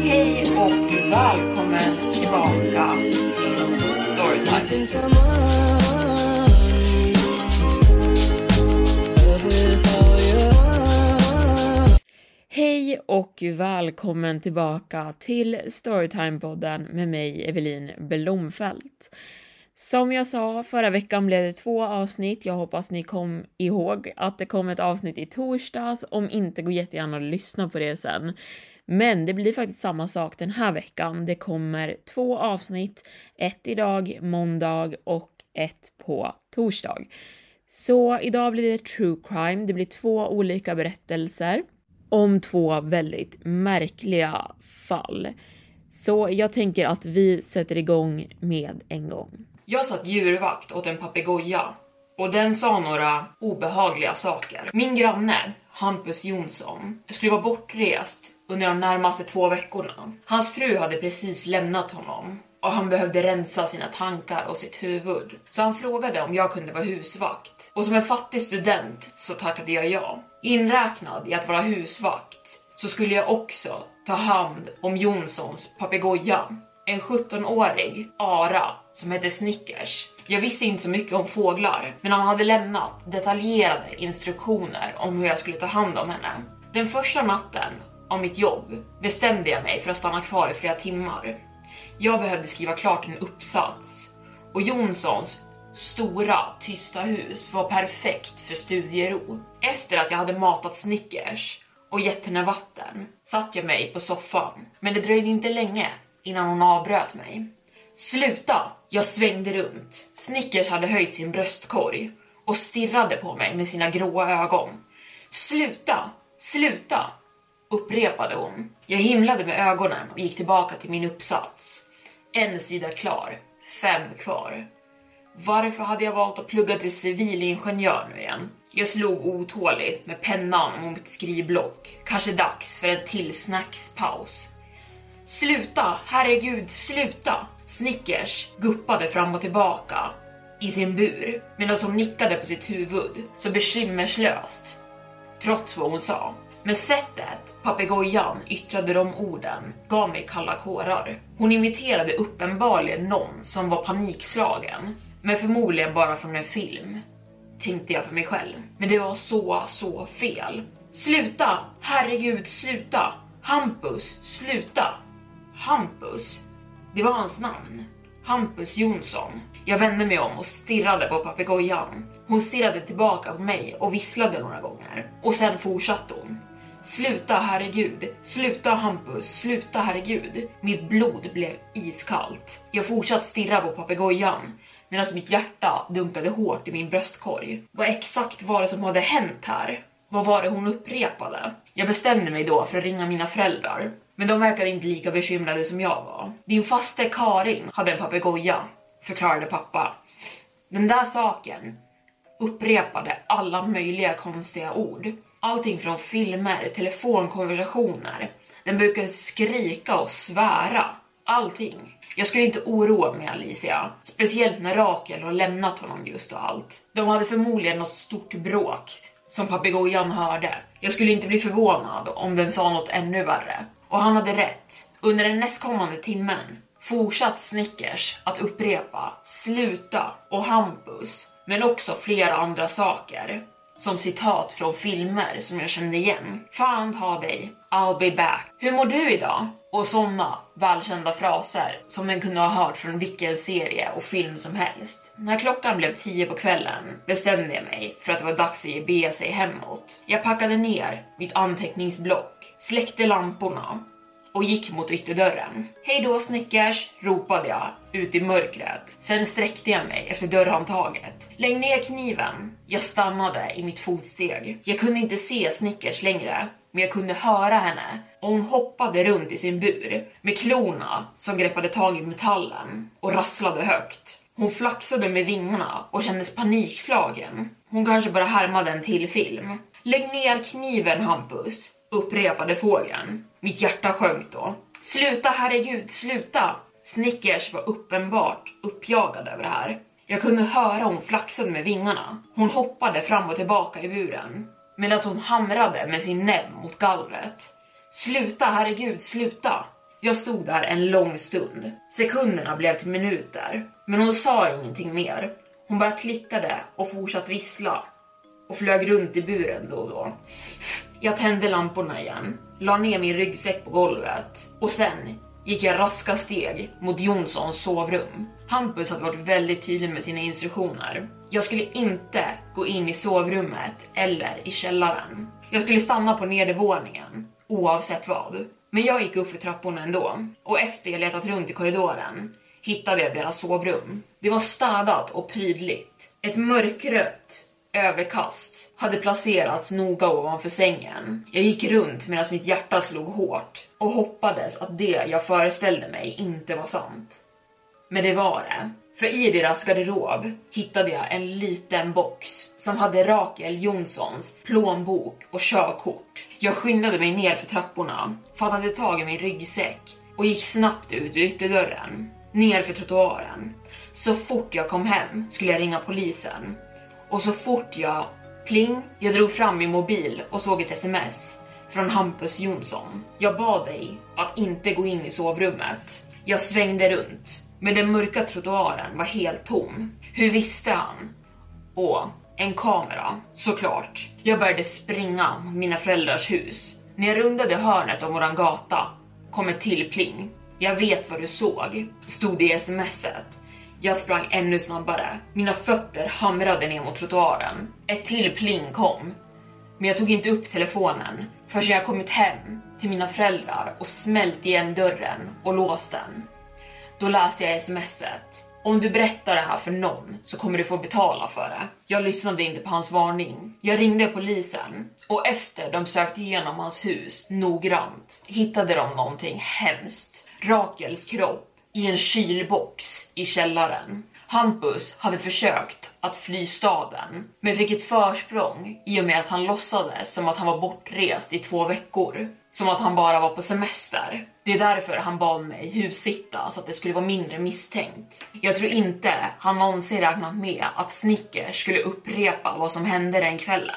Hej och välkommen tillbaka till Storytime. Hej och välkommen tillbaka till Storytime-podden med mig, Evelin Blomfelt. Som jag sa, förra veckan blev det två avsnitt. Jag hoppas ni kom ihåg att det kom ett avsnitt i torsdags. Om inte, gå jättegärna och lyssna på det sen. Men det blir faktiskt samma sak den här veckan. Det kommer två avsnitt, ett idag, måndag och ett på torsdag. Så idag blir det true crime. Det blir två olika berättelser om två väldigt märkliga fall. Så jag tänker att vi sätter igång med en gång. Jag satt djurvakt åt en papegoja och den sa några obehagliga saker. Min granne, Hampus Jonsson, skulle vara bortrest under de närmaste två veckorna. Hans fru hade precis lämnat honom och han behövde rensa sina tankar och sitt huvud. Så han frågade om jag kunde vara husvakt. Och som en fattig student så tackade jag ja. Inräknad i att vara husvakt så skulle jag också ta hand om Jonssons papegoja. En 17-årig Ara som hette Snickers. Jag visste inte så mycket om fåglar, men han hade lämnat detaljerade instruktioner om hur jag skulle ta hand om henne. Den första natten av mitt jobb bestämde jag mig för att stanna kvar i flera timmar. Jag behövde skriva klart en uppsats och Jonssons stora tysta hus var perfekt för studiero. Efter att jag hade matat Snickers och gett henne vatten satt jag mig på soffan, men det dröjde inte länge innan hon avbröt mig. Sluta! Jag svängde runt. Snickers hade höjt sin bröstkorg och stirrade på mig med sina gråa ögon. Sluta! Sluta! Upprepade hon. Jag himlade med ögonen och gick tillbaka till min uppsats. En sida klar, fem kvar. Varför hade jag valt att plugga till civilingenjör nu igen? Jag slog otåligt med pennan mot mitt skrivblock. Kanske dags för en till snackspaus. Sluta, herregud, sluta! Snickers guppade fram och tillbaka i sin bur medan hon nickade på sitt huvud så bekymmerslöst, trots vad hon sa. Men sättet papegojan yttrade de orden gav mig kalla kårar. Hon imiterade uppenbarligen någon som var panikslagen, men förmodligen bara från en film, tänkte jag för mig själv. Men det var så, så fel. Sluta! Herregud, sluta! Hampus, sluta! Hampus? Det var hans namn. Hampus Jonsson. Jag vände mig om och stirrade på papegojan. Hon stirrade tillbaka på mig och visslade några gånger. Och sen fortsatte hon. Sluta herregud, sluta Hampus, sluta herregud. Mitt blod blev iskallt. Jag fortsatte stirra på papegojan medan mitt hjärta dunkade hårt i min bröstkorg. Vad exakt var det som hade hänt här? Vad var det hon upprepade? Jag bestämde mig då för att ringa mina föräldrar, men de verkade inte lika bekymrade som jag var. Din faste Karin hade en papegoja, förklarade pappa. Den där saken upprepade alla möjliga konstiga ord. Allting från filmer, telefonkonversationer. Den brukade skrika och svära. Allting. Jag skulle inte oroa mig Alicia, speciellt när Rakel har lämnat honom just och allt. De hade förmodligen något stort bråk som papegojan hörde. Jag skulle inte bli förvånad om den sa något ännu värre. Och han hade rätt. Under den nästkommande timmen fortsatt Snickers att upprepa sluta och Hampus, men också flera andra saker som citat från filmer som jag kände igen. Fan ta dig, I'll be back. Hur mår du idag? Och såna välkända fraser som man kunde ha hört från vilken serie och film som helst. När klockan blev tio på kvällen bestämde jag mig för att det var dags att ge bege sig hemåt. Jag packade ner mitt anteckningsblock, släckte lamporna och gick mot ytterdörren. Hej då Snickers, ropade jag ut i mörkret. Sen sträckte jag mig efter dörrhandtaget. Lägg ner kniven. Jag stannade i mitt fotsteg. Jag kunde inte se Snickers längre, men jag kunde höra henne och hon hoppade runt i sin bur med klorna som greppade tag i metallen och rasslade högt. Hon flaxade med vingarna och kändes panikslagen. Hon kanske bara härmade en till film. Lägg ner kniven Hampus, upprepade fågeln. Mitt hjärta sjönk då. Sluta herregud, sluta! Snickers var uppenbart uppjagad över det här. Jag kunde höra hon flaxade med vingarna. Hon hoppade fram och tillbaka i buren medan hon hamrade med sin näbb mot gallret. Sluta, herregud, sluta! Jag stod där en lång stund. Sekunderna blev till minuter, men hon sa ingenting mer. Hon bara klickade och fortsatte vissla och flög runt i buren då och då. Jag tände lamporna igen, la ner min ryggsäck på golvet och sen gick jag raska steg mot Jonssons sovrum. Hampus hade varit väldigt tydlig med sina instruktioner. Jag skulle inte gå in i sovrummet eller i källaren. Jag skulle stanna på nedervåningen oavsett vad. Men jag gick upp för trapporna ändå och efter jag letat runt i korridoren hittade jag deras sovrum. Det var städat och prydligt. Ett mörkrött överkast hade placerats noga ovanför sängen. Jag gick runt medan mitt hjärta slog hårt och hoppades att det jag föreställde mig inte var sant. Men det var det. För i deras garderob hittade jag en liten box som hade Rakel Jonssons plånbok och körkort. Jag skyndade mig ner för trapporna, fattade tag i min ryggsäck och gick snabbt ut ur ytterdörren, ner för trottoaren. Så fort jag kom hem skulle jag ringa polisen och så fort jag pling, jag drog fram min mobil och såg ett sms från Hampus Jonsson. Jag bad dig att inte gå in i sovrummet. Jag svängde runt, men den mörka trottoaren var helt tom. Hur visste han? Och en kamera, såklart. Jag började springa mina föräldrars hus. När jag rundade hörnet om våran gata kom ett till pling. Jag vet vad du såg, stod det i smset. Jag sprang ännu snabbare. Mina fötter hamrade ner mot trottoaren. Ett till pling kom. Men jag tog inte upp telefonen förrän jag kommit hem till mina föräldrar och smält igen dörren och låst den. Då läste jag smset. Om du berättar det här för någon så kommer du få betala för det. Jag lyssnade inte på hans varning. Jag ringde polisen och efter de sökt igenom hans hus noggrant hittade de någonting hemskt. Rakels kropp i en kylbox i källaren. Hampus hade försökt att fly staden, men fick ett försprång i och med att han låtsades som att han var bortrest i två veckor. Som att han bara var på semester. Det är därför han bad mig hussitta så att det skulle vara mindre misstänkt. Jag tror inte han någonsin räknat med att Snickers skulle upprepa vad som hände den kvällen.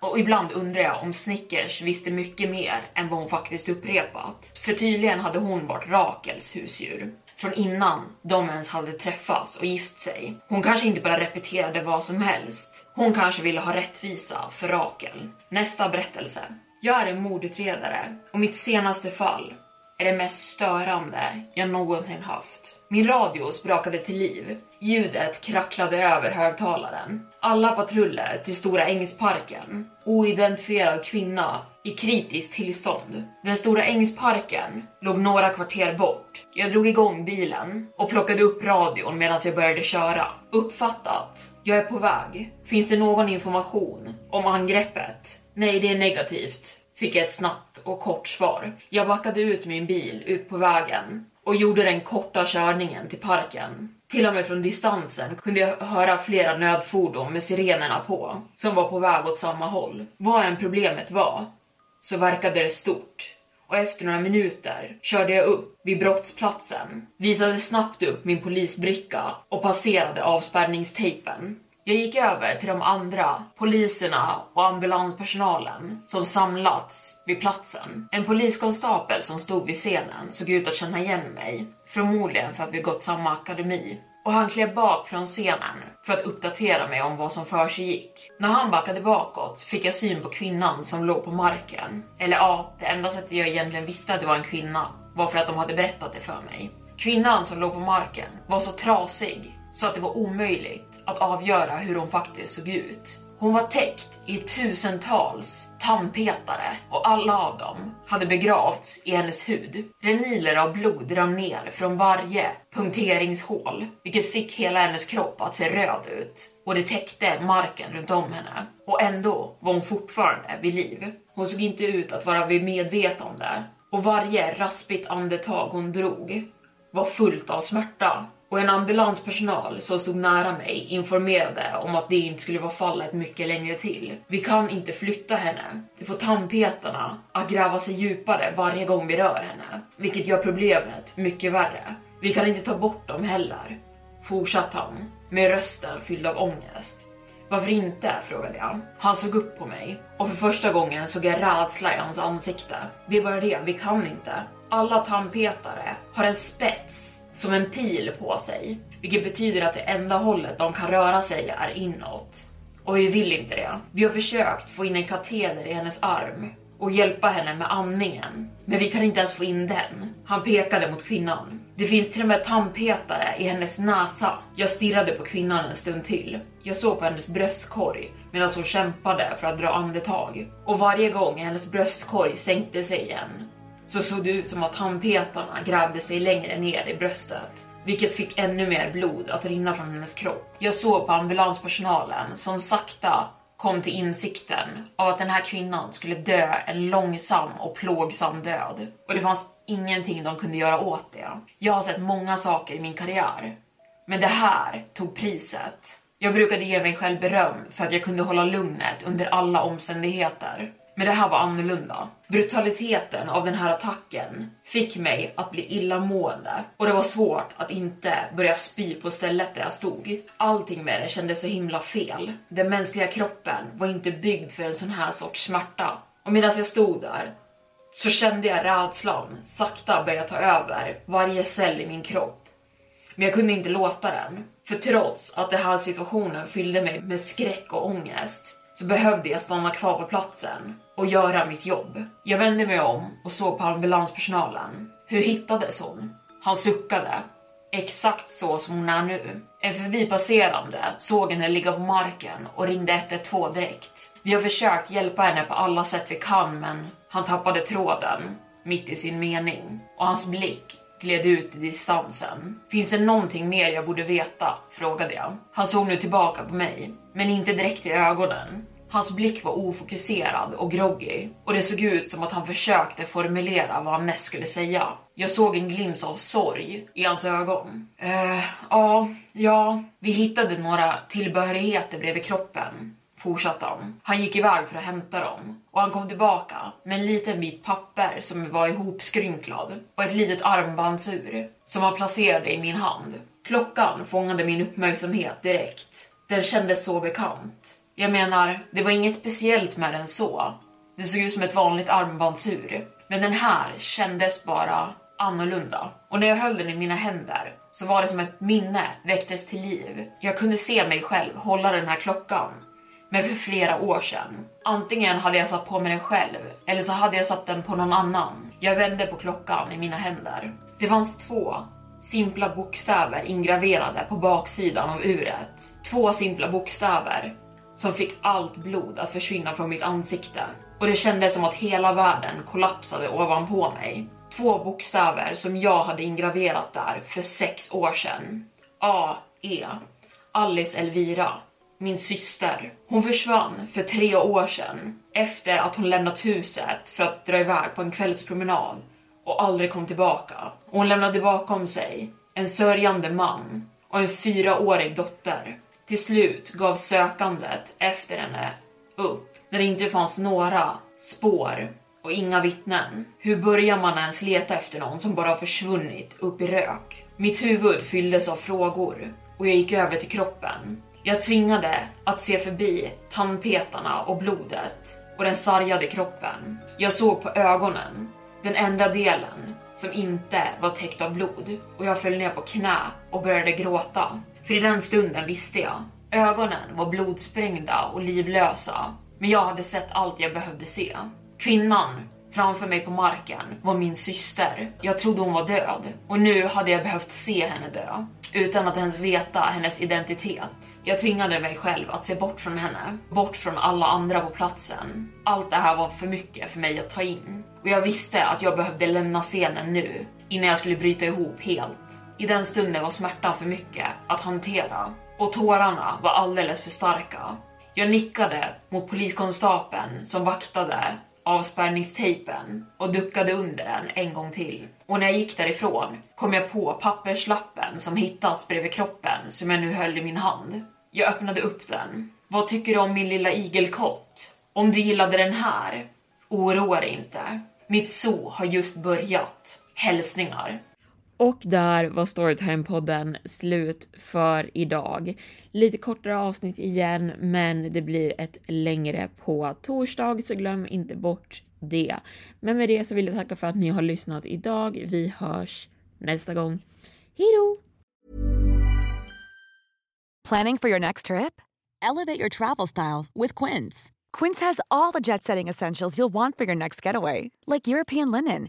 Och ibland undrar jag om Snickers visste mycket mer än vad hon faktiskt upprepat. För tydligen hade hon varit Rakels husdjur. Från innan de ens hade träffats och gift sig. Hon kanske inte bara repeterade vad som helst. Hon kanske ville ha rättvisa för Rakel. Nästa berättelse. Jag är en mordutredare och mitt senaste fall är det mest störande jag någonsin haft. Min radio sprakade till liv. Ljudet kracklade över högtalaren. Alla patruller till Stora Ängsparken. Oidentifierad kvinna i kritiskt tillstånd. Den Stora Ängsparken låg några kvarter bort. Jag drog igång bilen och plockade upp radion medan jag började köra. Uppfattat. Jag är på väg. Finns det någon information om angreppet? Nej, det är negativt fick jag ett snabbt och kort svar. Jag backade ut min bil ut på vägen och gjorde den korta körningen till parken. Till och med från distansen kunde jag höra flera nödfordon med sirenerna på, som var på väg åt samma håll. Vad än problemet var, så verkade det stort. Och efter några minuter körde jag upp vid brottsplatsen, visade snabbt upp min polisbricka och passerade avspärrningstejpen. Jag gick över till de andra poliserna och ambulanspersonalen som samlats vid platsen. En poliskonstapel som stod vid scenen såg ut att känna igen mig, förmodligen för att vi gått samma akademi. Och han klev bak från scenen för att uppdatera mig om vad som för sig gick. När han backade bakåt fick jag syn på kvinnan som låg på marken. Eller ja, det enda sättet jag egentligen visste att det var en kvinna var för att de hade berättat det för mig. Kvinnan som låg på marken var så trasig så att det var omöjligt att avgöra hur hon faktiskt såg ut. Hon var täckt i tusentals tandpetare och alla av dem hade begravts i hennes hud. Reniler av blod rann ner från varje punkteringshål, vilket fick hela hennes kropp att se röd ut och det täckte marken runt om henne. Och ändå var hon fortfarande vid liv. Hon såg inte ut att vara vid medvetande och varje raspigt andetag hon drog var fullt av smärta och en ambulanspersonal som stod nära mig informerade om att det inte skulle vara fallet mycket längre till. Vi kan inte flytta henne. Det får tandpetarna att gräva sig djupare varje gång vi rör henne, vilket gör problemet mycket värre. Vi kan inte ta bort dem heller, fortsatte han med rösten fylld av ångest. Varför inte? frågade jag. Han såg upp på mig och för första gången såg jag rädsla i hans ansikte. Det är bara det, vi kan inte. Alla tandpetare har en spets som en pil på sig, vilket betyder att det enda hållet de kan röra sig är inåt. Och vi vill inte det. Vi har försökt få in en kateder i hennes arm och hjälpa henne med andningen, men vi kan inte ens få in den. Han pekade mot kvinnan. Det finns till och med tandpetare i hennes näsa. Jag stirrade på kvinnan en stund till. Jag såg på hennes bröstkorg medan hon kämpade för att dra andetag och varje gång hennes bröstkorg sänkte sig igen så såg det ut som att tandpetarna grävde sig längre ner i bröstet, vilket fick ännu mer blod att rinna från hennes kropp. Jag såg på ambulanspersonalen som sakta kom till insikten av att den här kvinnan skulle dö en långsam och plågsam död. Och det fanns ingenting de kunde göra åt det. Jag har sett många saker i min karriär, men det här tog priset. Jag brukade ge mig själv beröm för att jag kunde hålla lugnet under alla omständigheter. Men det här var annorlunda. Brutaliteten av den här attacken fick mig att bli illamående och det var svårt att inte börja spy på stället där jag stod. Allting med det kändes så himla fel. Den mänskliga kroppen var inte byggd för en sån här sorts smärta. Och medan jag stod där så kände jag rädslan sakta börja ta över varje cell i min kropp. Men jag kunde inte låta den. För trots att den här situationen fyllde mig med skräck och ångest så behövde jag stanna kvar på platsen och göra mitt jobb. Jag vände mig om och såg på ambulanspersonalen. Hur hittades hon? Han suckade. Exakt så som hon är nu. En förbipasserande såg henne ligga på marken och ringde 112 direkt. Vi har försökt hjälpa henne på alla sätt vi kan men han tappade tråden mitt i sin mening och hans blick gled ut i distansen. Finns det någonting mer jag borde veta? frågade jag. Han såg nu tillbaka på mig, men inte direkt i ögonen. Hans blick var ofokuserad och groggy och det såg ut som att han försökte formulera vad han näst skulle säga. Jag såg en glimt av sorg i hans ögon. Eh, ja, ja, vi hittade några tillbehörigheter bredvid kroppen fortsatte han. Han gick iväg för att hämta dem och han kom tillbaka med en liten bit papper som var ihopskrynklad och ett litet armbandsur som han placerade i min hand. Klockan fångade min uppmärksamhet direkt. Den kändes så bekant. Jag menar, det var inget speciellt med den så. Det såg ut som ett vanligt armbandsur, men den här kändes bara annorlunda. Och när jag höll den i mina händer så var det som ett minne väcktes till liv. Jag kunde se mig själv hålla den här klockan men för flera år sedan. Antingen hade jag satt på mig den själv eller så hade jag satt den på någon annan. Jag vände på klockan i mina händer. Det fanns två simpla bokstäver ingraverade på baksidan av uret. Två simpla bokstäver som fick allt blod att försvinna från mitt ansikte och det kändes som att hela världen kollapsade ovanpå mig. Två bokstäver som jag hade ingraverat där för sex år sedan. A, E. Alice Elvira min syster. Hon försvann för tre år sedan efter att hon lämnat huset för att dra iväg på en kvällspromenad och aldrig kom tillbaka. hon lämnade bakom sig en sörjande man och en fyraårig dotter. Till slut gav sökandet efter henne upp när det inte fanns några spår och inga vittnen. Hur börjar man ens leta efter någon som bara försvunnit upp i rök? Mitt huvud fylldes av frågor och jag gick över till kroppen. Jag tvingade att se förbi tandpetarna och blodet och den sargade kroppen. Jag såg på ögonen, den enda delen som inte var täckt av blod och jag föll ner på knä och började gråta. För i den stunden visste jag. Ögonen var blodsprängda och livlösa, men jag hade sett allt jag behövde se. Kvinnan framför mig på marken var min syster. Jag trodde hon var död och nu hade jag behövt se henne dö utan att ens veta hennes identitet. Jag tvingade mig själv att se bort från henne, bort från alla andra på platsen. Allt det här var för mycket för mig att ta in och jag visste att jag behövde lämna scenen nu innan jag skulle bryta ihop helt. I den stunden var smärtan för mycket att hantera och tårarna var alldeles för starka. Jag nickade mot poliskonstapeln som vaktade avspärrningstejpen och duckade under den en gång till. Och när jag gick därifrån kom jag på papperslappen som hittats bredvid kroppen som jag nu höll i min hand. Jag öppnade upp den. Vad tycker du om min lilla igelkott? Om du gillade den här, oroa dig inte. Mitt zoo har just börjat. Hälsningar. Och där var Storytime-podden slut för idag. Lite kortare avsnitt igen, men det blir ett längre på torsdag, så glöm inte bort det. Men med det så vill jag tacka för att ni har lyssnat idag. Vi hörs nästa gång. Hejdå! Planning for your next trip? Elevate your travel style with Quince. Quince has all the jet-setting essentials you'll want for your next getaway, like European linen